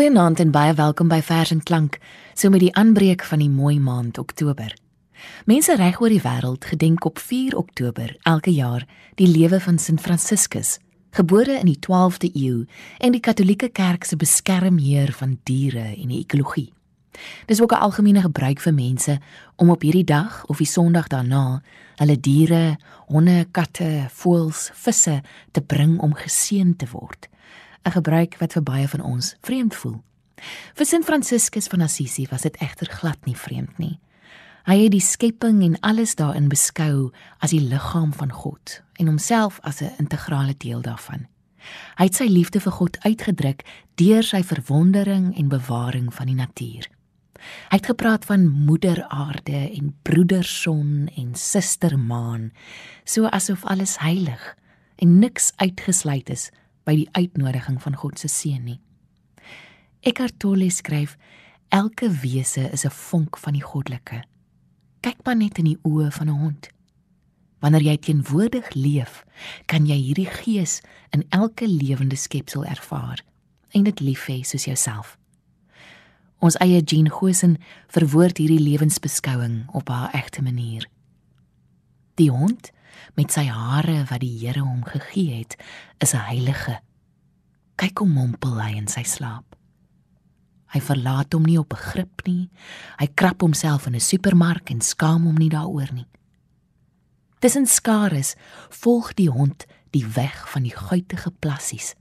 Goeienaand en baie welkom by Vers en Klank, so met die aanbreek van die mooi maand Oktober. Mense reg oor die wêreld gedenk op 4 Oktober elke jaar die lewe van Sint Franciscus, gebore in die 12de eeu en die Katolieke Kerk se beskermheer van diere en die ekologie. Dis ook 'n algemene gebruik vir mense om op hierdie dag of die Sondag daarna hulle diere, honde, katte, voëls, visse te bring om geseën te word. 'n Gebruik wat vir baie van ons vreemd voel. Vir Sint Franciscus van Assisi was dit egter glad nie vreemd nie. Hy het die skepping en alles daarin beskou as die liggaam van God en homself as 'n integrale deel daarvan. Hy het sy liefde vir God uitgedruk deur sy verwondering en bewaring van die natuur. Hy het gepraat van moeder aarde en broeder son en suster maan, so asof alles heilig en niks uitgesluit is by die uitnodiging van God se seën nie. Eckhart Tolle skryf: Elke wese is 'n vonk van die goddelike. Kyk maar net in die oë van 'n hond. Wanneer jy teenwoordig leef, kan jy hierdie gees in elke lewende skepsel ervaar en dit lief hê soos jouself. Ons eie Jean Gosen verwoord hierdie lewensbeskouing op haar egte manier. Die hond met sy hare wat die Here hom gegee het, is 'n heilige. Kyk hoe mompel hy in sy slaap. Hy verlaat hom nie op 'n grip nie. Hy krap homself in 'n supermark en skaam hom nie daaroor nie. Tussen skares volg die hond die weg van die guitige plassies.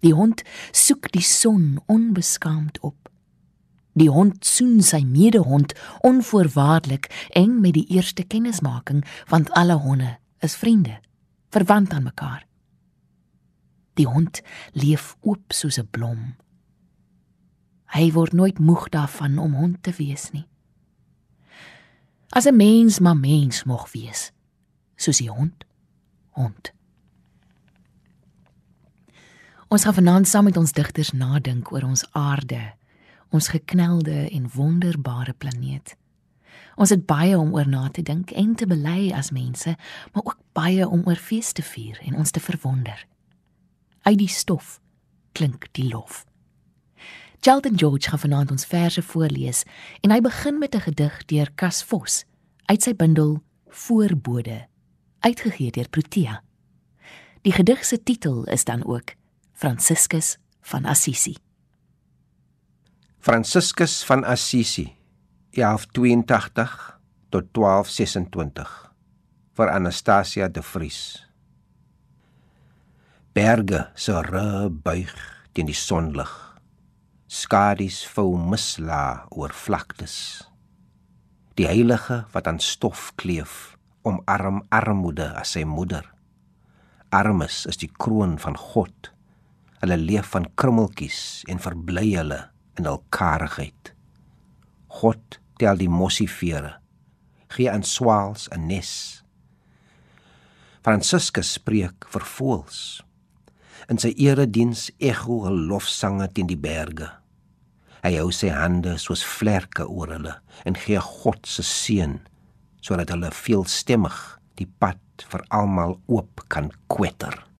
Die hond soek die son onbeskaamd op. Die hond soen sy medehond onvoorwaardelik en met die eerste kennismaking, want alle honde is vriende, verwant aan mekaar. Die hond leef oop soos 'n blom. Hy word nooit moeg daarvan om hond te wees nie. As 'n mens maar mens mag wees, soos die hond, hond. Ons gaan vanaand saam met ons digters nadink oor ons aarde ons geknelde en wonderbare planeet. Ons het baie om oor na te dink en te bely as mense, maar ook baie om oor fees te vier en ons te verwonder. Uit die stof klink die lof. Sheldon George gaan vanaand ons verse voorlees en hy begin met 'n gedig deur Cas Vos uit sy bundel Voorbode, uitgegee deur Protea. Die gedig se titel is dan ook Franciscus van Assisi. Franciscus van Assisi 1182 tot 1226 vir Anastasia de Vries. Berge se buig teen die sonlig. Skadies vou misla oor vlaktes. Die heilige wat aan stof kleef omarm armoede as sy moeder. Armes is die kroon van God. Hulle leef van krummeltjies en verbly hulle in hul karigheid. God tel die mossivere. Gee aan swaals 'n nes. Franciscus spreek vir voëls. In sy erediens ekho hul lofsange teen die berge. Hy hou sy hande soos vlerke oor hulle en gee God se seën sodat hulle veelstemmig die pad vir almal oop kan kwetter.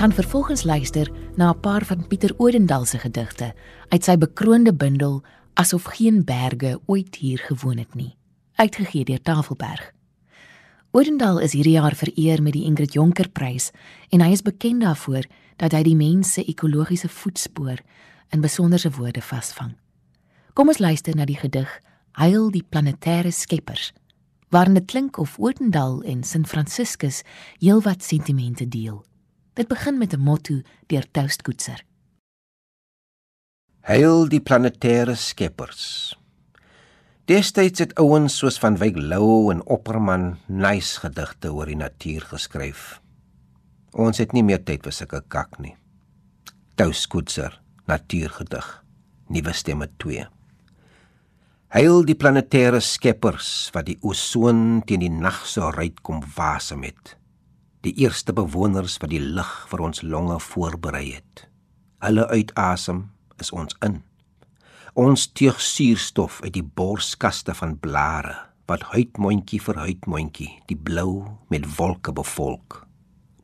Gaan vervolgens luister na 'n paar van Pieter Odendaal se gedigte uit sy bekroonde bundel Asof geen berge ooit hier gewoon het nie, uitgegee deur Tafelberg. Odendaal is hierdie jaar vereer met die Ingrid Jonker Prys en hy is bekend daarvoor dat hy die mens se ekologiese voetspoor in besonderse woorde vasvang. Kom ons luister na die gedig Heil die planetêre skeppers waarin dit klink of Odendaal en Sint Franciscus heelwat sentimente deel. Dit begin met 'n motto deur Toastkoetser. Heil die planetêre skeppers. Destyds het ouens soos van Wyk Lou en Opperman nice gedigte oor die natuur geskryf. Ons het nie meer tyd vir sulke kak nie. Toastkoetser, natuurgedig, nuwe stemme 2. Heil die planetêre skeppers wat die osoon teen die nag so ryk kom wasem het. Die eerste bewoners wat die lug vir ons longe voorberei het. Hulle uitasem is ons in. Ons teug suurstof uit die borskaste van blare wat huidmondjie vir huidmondjie die blou met wolke bevolk.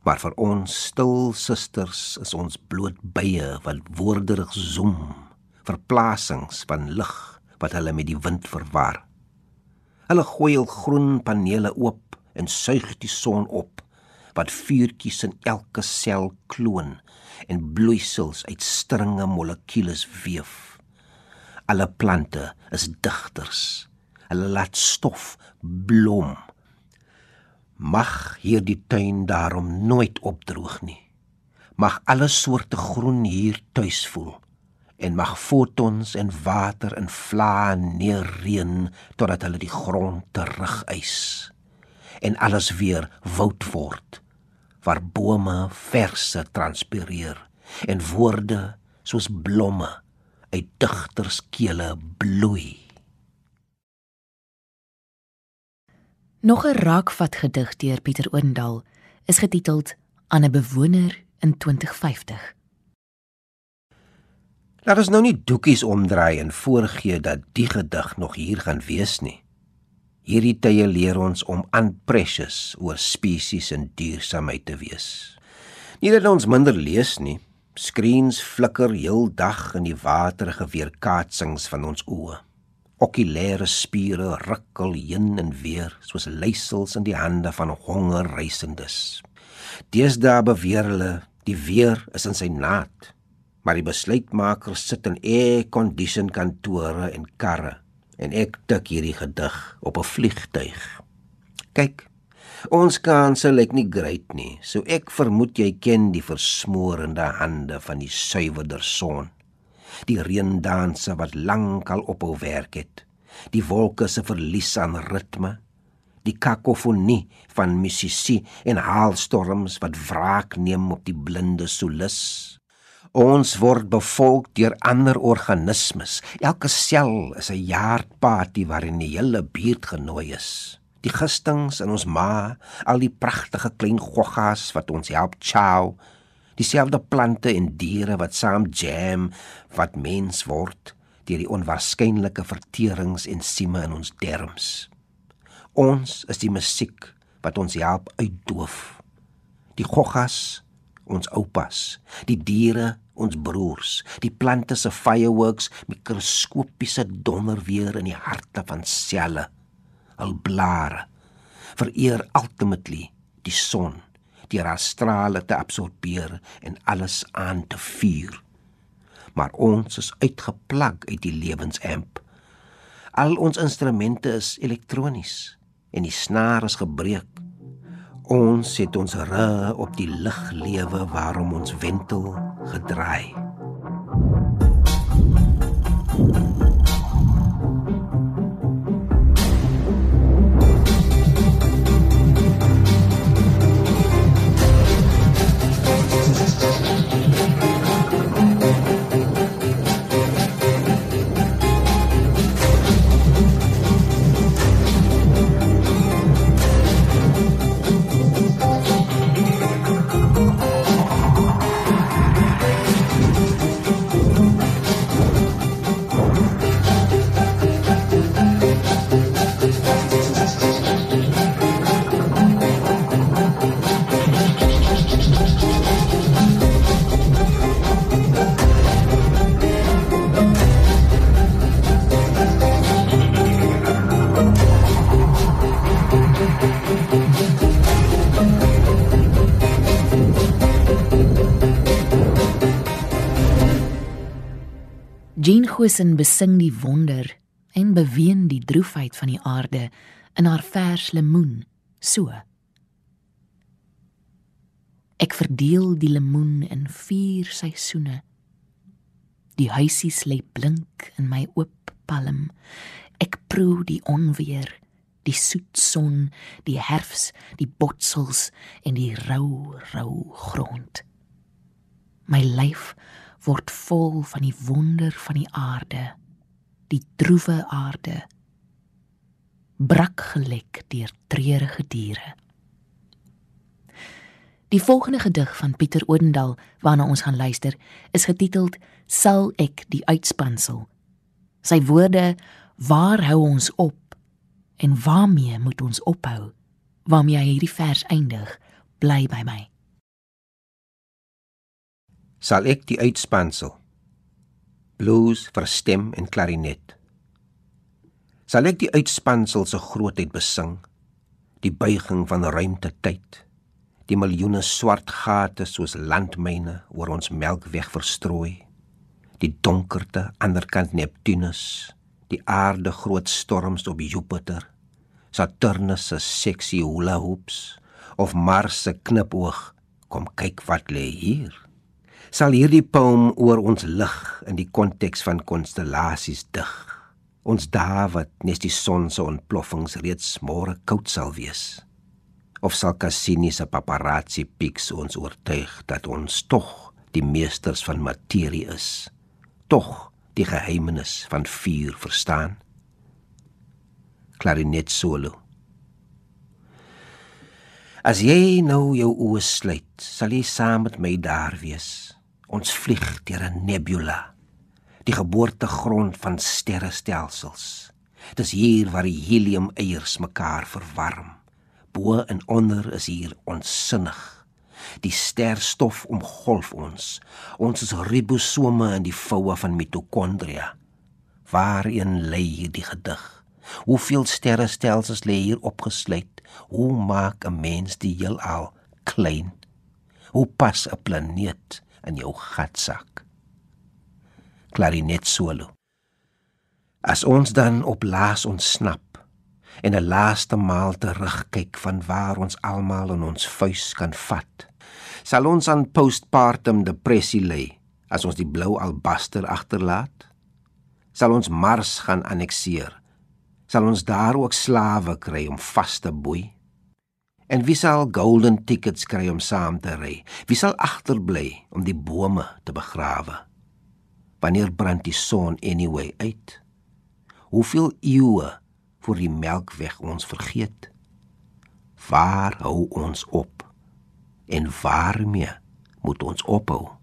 Maar vir ons stil susters is ons bloot bye wat woorderig zoom, verplasings van lig wat hulle met die wind verwar. Hulle gooi hul groen panele oop en suig die son op wat vuurtjies in elke sel kloon en bloeisels uit stringe molekules weef. Alle plante is digters. Hulle laat stof blom. Mag hierdie tuin daarom nooit opdroog nie. Mag alle soorte groen hier tuis voel en mag fotons en water in vlae neerreën totdat hulle die grond terugeis en alles weer woud word waar bome verse transpireer en woorde soos blomme uit digterskele bloei Nog 'n raakvat gedig deur Pieter Oendal is getiteld Aan 'n bewoner in 2050 Laat ons nou nie doekies omdraai en voorgee dat die gedig nog hier gaan wees nie. Hierdie tye leer ons om unprecious oor spesies en duursaamheid te wees. Nie dat ons minder lees nie. Screens flikker heeldag in die waterige weerkaatsings van ons oë. Okulêre spiere rukkel heen en weer soos leisels in die hande van hongerreisendes. Deesdae beweer hulle die weer is in sy naad maar die besluitmakers sit in air-conditioned kantore en karre en ek tik hierdie gedig op 'n vliegtyg. Kyk, ons kanse lyk nie great nie, so ek vermoed jy ken die versmoorende hande van die suiwerder son. Die reendanse wat lankal ophou werk het. Die wolke se verlies aan ritme. Die kakofonie van musisi en haalstorms wat wraak neem op die blinde solis. Ons word bevolk deur ander organismes. Elke sel is 'n jaarparty waarin die hele buurt genooi is. Die gistings in ons ma, al die pragtige klein goggas wat ons help chow, dieselfde plante en diere wat saam jam wat mens word deur die onwaarskynlike verterings en sieme in ons derms. Ons is die musiek wat ons help uitdoof. Die goggas ons oupas, die diere, ons broers, die plante se fireworks, mikroskopiese donderweer in die harte van selle, al blare, vereer ultimately die son, die strale te absorbeer en alles aan te vuur. Maar ons is uitgeplag uit die lewensamp. Al ons instrumente is elektronies en die snaar is gebreek Ons het ons ru op die lig lewe waarom ons wentel gedraai. Gosen besing die wonder en beween die droefheid van die aarde in haar vers lemoen so Ek verdeel die lemoen in vier seisoene. Die huisies lê blink in my oop palm. Ek proe die onweer, die soet son, die herfs, die botsels en die rou, rou grond. My lyf word vol van die wonder van die aarde, die droewe aarde. Brak gelek deur treurige diere. Die volgende gedig van Pieter Odendal waarna ons gaan luister, is getiteld Sal ek die uitspansel. Sy woorde: Waar hou ons op en waarmee moet ons ophou? Waarmee hy hierdie vers eindig, bly by my. Sal ek die uitspansel blues vir stem en klarinet. Sal ek die uitspansel se grootheid besing, die buiging van ruimte tyd die miljoene swart gate soos landmyne oor ons melkweg verstrooi die donkerte aanderkant Neptunus die aarde groot storms op Jupiter Saturnus se sexy hula hoops of Mars se knipoog kom kyk wat lê hier sal hierdie poem oor ons lig in die konteks van konstellasies dig. Ons dae wat nes die son se ontploffings reeds môre koud sal wees. Of sal Cassini se paparazzi pics ons oortuig dat ons tog die meesters van materie is tog die geheimenis van vuur verstaan? Klarinet solo. As jy nou jou oë sluit sal jy saam met my daar wees ons vlieg deur 'n nebula die geboortegrond van sterrestelsels dis hier waar die helium eiers mekaar verwarm bo en onder is hier onsinnig. Die sterstof omgolf ons. Ons is ribosome in die voue van mitokondria. Waarheen lê hierdie gedig? Hoeveel sterrestelsels lê hier opgesluit? Hoe maak 'n mens die heelal klein? Hoe pas 'n planeet in jou gatsak? Klarinet solo. As ons dan op laas ontsnap en 'n laaste maal terugkyk van waar ons almal in ons vuis kan vat. Sal ons aan postpartum depressie lê as ons die blou albaster agterlaat? Sal ons Mars gaan annekteer? Sal ons daar ook slawe kry om vas te boei? En wie sal golden tickets kry om saam te ry? Wie sal agterbly om die bome te begrawe? Wanneer brand die son anyway uit? Hoeveel eeue voor die melkweg ons vergeet. Waar hou ons op? En waarmee moet ons ophou?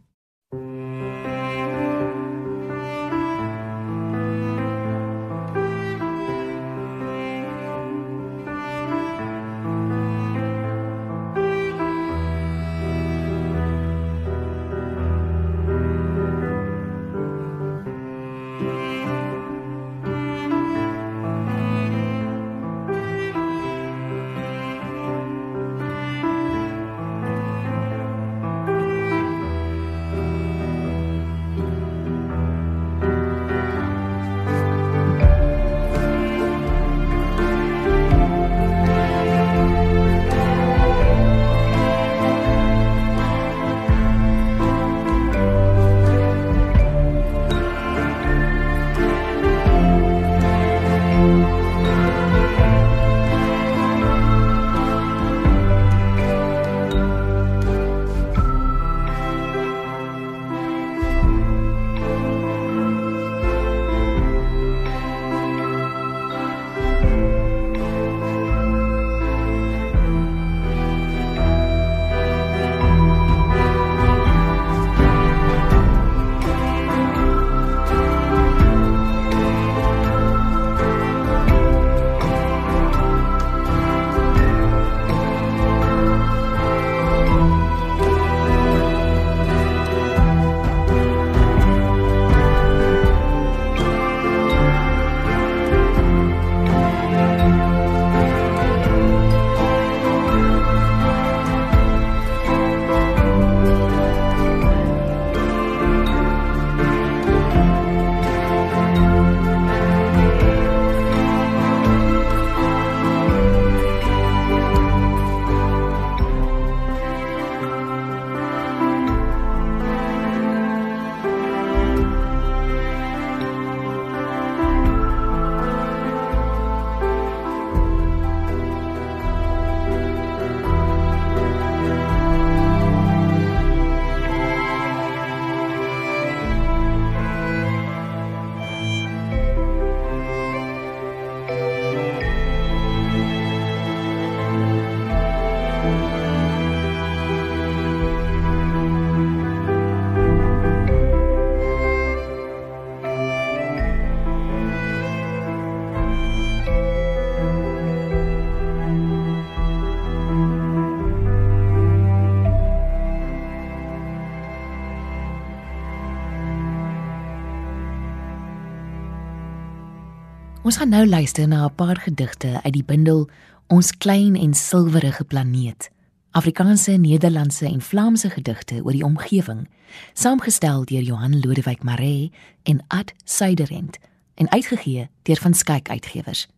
Ons gaan nou luister na 'n paar gedigte uit die bundel Ons klein en silwerige planeet. Afrikaanse, Nederlandse en Vlaamse gedigte oor die omgewing, saamgestel deur Johan Lodewyk Maree en Ad Suiderend en uitgegee deur Van Skyk Uitgewers.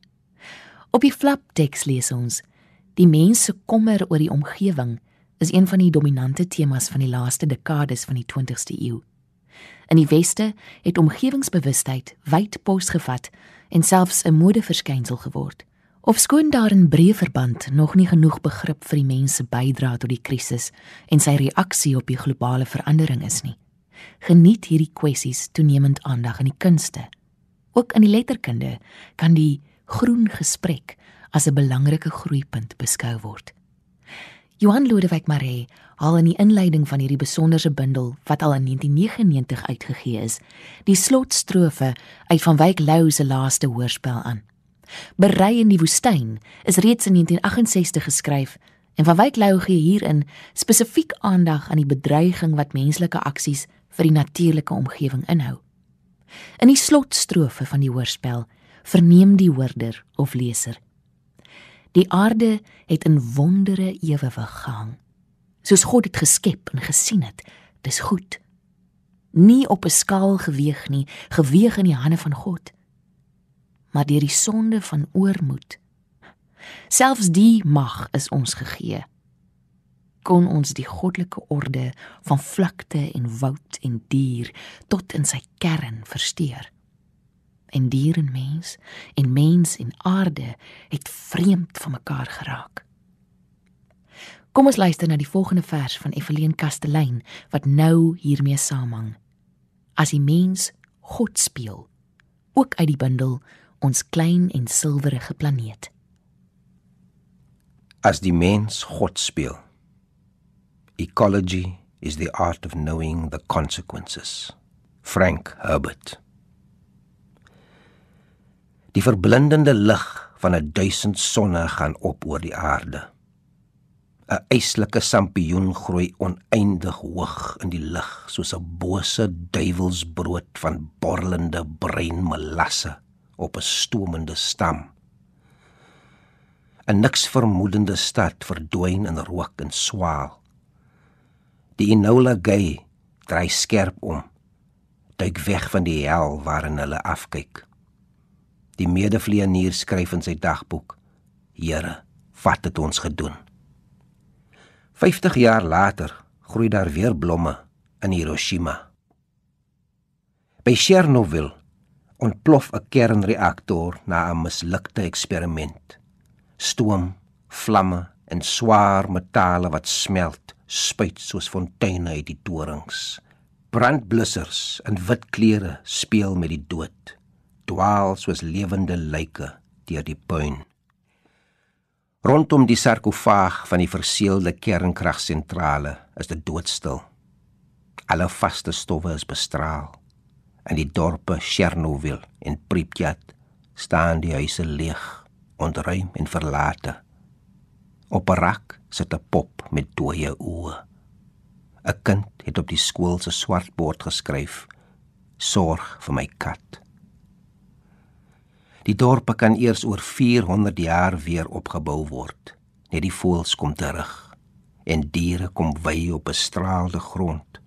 Op die flapteks lees ons: Die mens se kommer oor die omgewing is een van die dominante temas van die laaste dekades van die 20ste eeu. In die weste het omgewingsbewustheid wyd pos gevat en selfs 'n modeverskynsel geword. Ofskoon daar in breë verband nog nie genoeg begrip vir die mens se bydrae tot die krisis en sy reaksie op die globale verandering is nie. Geniet hierdie kwessies toenemend aandag in die kunste. Ook in die letterkunde kan die groen gesprek as 'n belangrike groeipunt beskou word. Johan Lodewyk Maree haal in die inleiding van hierdie besonderse bundel wat al in 1999 uitgegee is, die slotstrofe uit van Wyk Lou se laaste hoorspel aan. Berei in die woestyn is reeds in 1968 geskryf en van Wyk Lou gee hierin spesifiek aandag aan die bedreiging wat menslike aksies vir die natuurlike omgewing inhou. In die slotstrofe van die hoorspel verneem die hoorder of leser Die aarde het in wondere ewewig gehang. Soos God dit geskep en gesien het, dis goed. Nie op 'n skaal geweeg nie, geweeg in die hande van God, maar deur die sonde van oormoed. Selfs die mag is ons gegee. Kon ons die goddelike orde van vlakte en woud en dier tot in sy kern versteur en dier en mens en mens en aarde het vreemd van mekaar geraak. Kom ons luister na die volgende vers van Evelien Kastelein wat nou hiermee samehang. As die mens God speel, ook uit die bundel ons klein en silwerige planeet. As die mens God speel. Ecology is the art of knowing the consequences. Frank Herbert Die verblindende lig van 'n duisend sonne gaan op oor die aarde. 'n Eislike sampioen groei oneindig hoog in die lug soos 'n bose duiwelsbrood van borrelende breinmelasse op 'n stoomende stam. 'n Niks vermoedende stad verdwyn in rook en swaal. Die Enola Gay dry skerp om, duik weg van die hel waarin hulle afkyk. Die medevleienier skryf in sy dagboek: Here, wat het ons gedoen? 50 jaar later groei daar weer blomme in Hiroshima. By Chernobyl ontplof 'n kernreaktor na 'n mislukte eksperiment. Stoom, vlamme en swaar metale wat smelt, spuit soos fonteine uit die torings. Brandblussers in wit klere speel met die dood dwaal soos lewende lyke deur die puin. Rondom die sarkofaag van die verseelde kernkragsentrale is dit doodstil. Alle vaste stowwe is bestraal. In die dorpe Chernobyl en Pripyat staan die huise leeg, ontruim en verlate. Op 'n rak sit 'n pop met dooie oë. 'n Kind het op die skool se swart bord geskryf: "Sorg vir my kat." Die dorpe kan eers oor 400 jaar weer opgebou word. Net die voëls kom terug en diere kom wy op 'n straalde grond.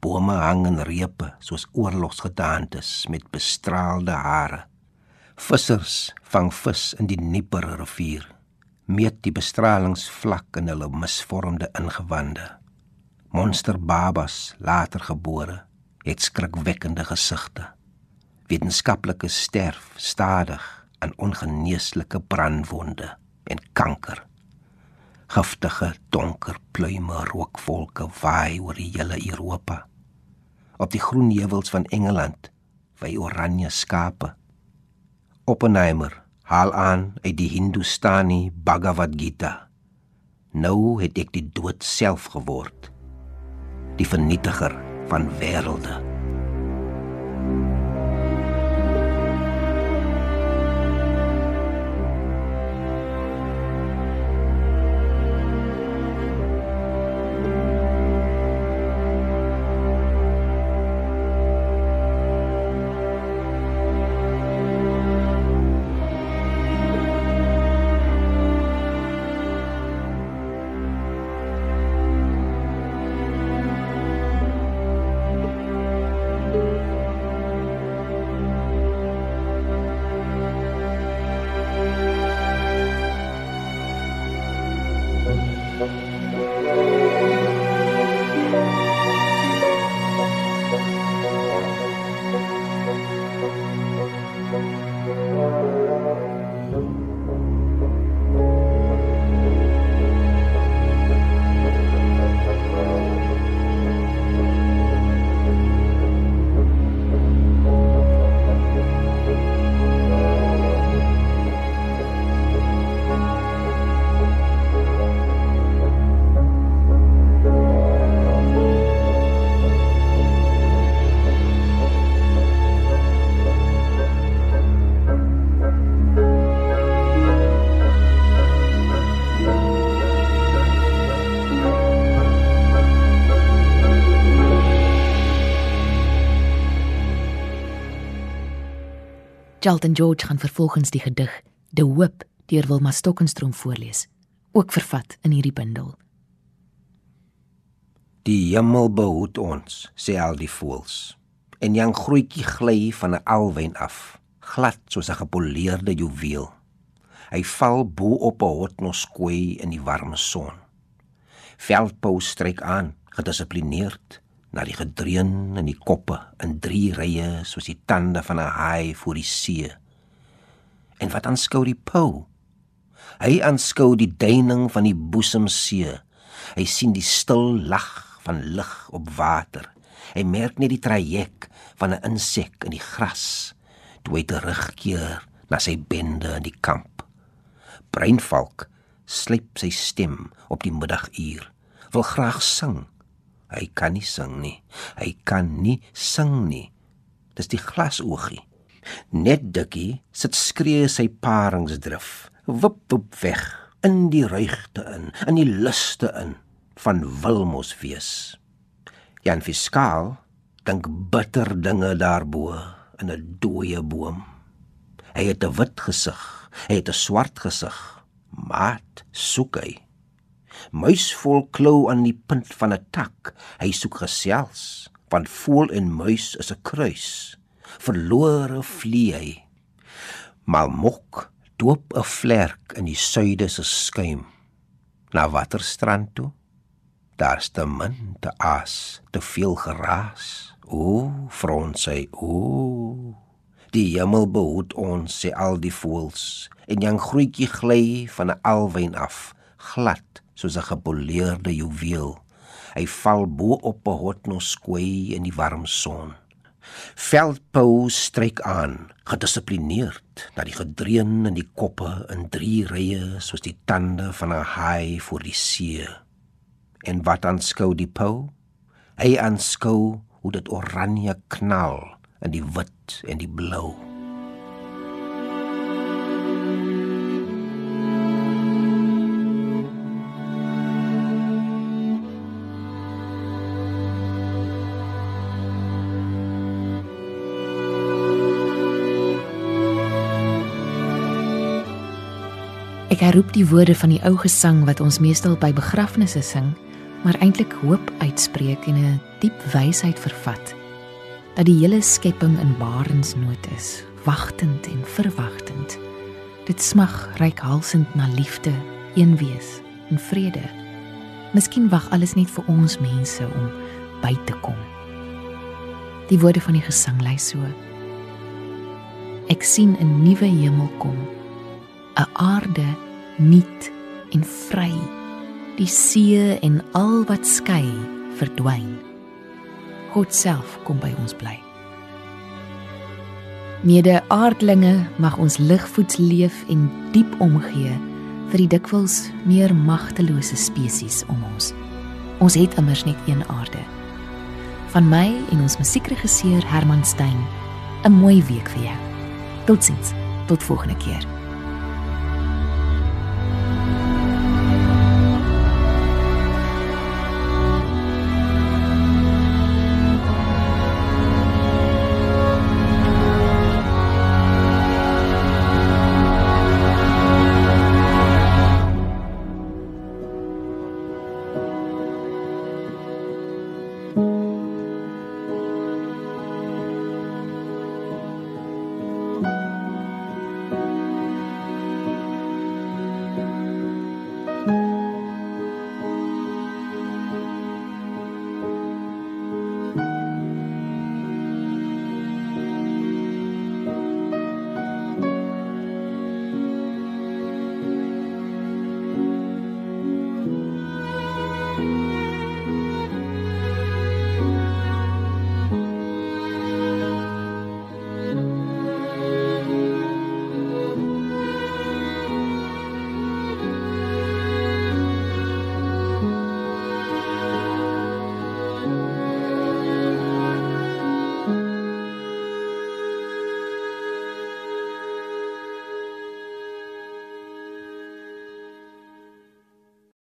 Bome hang in repe soos oorlogsgedaantes met bestraalde hare. Vissers vang vis in die Dnieper rivier. Meet die bestralingsvlak in hulle misvormde ingewande. Monsterbabas later gebore het skrikwekkende gesigte wetenskaplikes sterf stadig aan ongeneeslike brandwonde en kanker. Giftige donker pluime rookwolke waai oor die hele Europa. Op die groen heuwels van Engeland wy oranje skape. Oppenheimer haal aan uit die Hindustani Bhagavad Gita. Nou het ek die dood self geword. Die vernietiger van wêrelde. Charlton George gaan vervolgens die gedig De Hoop deur Wilma Stokenstroom voorlees, ook vervat in hierdie bundel. Die hemel behoed ons, sê al die voëls. En jang grootjie gly van 'n alwyn af, glad soos 'n gepoleerde juweel. Hy val bo op 'n hotnoskoei in die warme son. Veldpou stryk aan, gedissiplineerd na die gedreun in die koppe in drie rye soos die tande van 'n haai voor die see. En wat aanskou die pou? Hy aanskou die duining van die boesemsee. Hy sien die stil lag van lig op water. Hy merk net die traject van 'n insek in die gras toe hy terugkeer na sy bende in die kamp. Breinvalk sleep sy stem op die middaguur. Wil graag sing. Hy kan nie sing nie. Hy kan nie sing nie. Dis die glasoogie. Net dikkie sit skree sy paringsdrif. Wip wip weg in die ruigte in, in die luste in van Wilmos wees. Jan Fiskaal dink bitter dinge daarbo in 'n dooie boom. Hy het 'n wit gesig, hy het 'n swart gesig, maat soek hy. Muis vol klou aan die punt van 'n tak, hy soek gesels, want voel en muis is 'n kruis. Verlore vlieg hy. Maar mok doop 'n vlerk in die suide se skuim na waterstrand toe daar's te min te aas, te veel geraas. O, frons sy, o. Die hemel behoed ons, sê al die voëls, en jang groetjie gly van 'n alwyn af, glad soos 'n gepoleerde juweel. Hy val bo op 'n hotnoskoei in die warm son. Veldpou stryk aan, gedissiplineerd, na die gedreun in die koppe in drie rye soos die tande van 'n haai voor die see. En wat aanskou die pou? Hy aanskou hoe dit oranje knal in die wit en die blou. Ek herroep die woorde van die ou gesang wat ons meestal by begrafnisse sing maar eintlik hoop uitspreek en 'n diep wysheid vervat dat die hele skepping in barensnood is, wagtend en verwagtend. Dit smag reikhalsend na liefde, eenwees en vrede. Miskien wag alles net vir ons mense om by te kom. Die woorde van die gesang lei so: Ek sien 'n nuwe hemel kom, 'n aarde nuut en vry die see en al wat skei verdwyn. God self kom by ons bly. Mede aardlinge mag ons ligvoets leef en diep omgee vir die dikwels meer magtelose spesies om ons. Ons het immers net een aarde. Van my en ons musiekregisseur Herman Stein 'n mooi week vir jou. Totsiens. Tot volgende keer.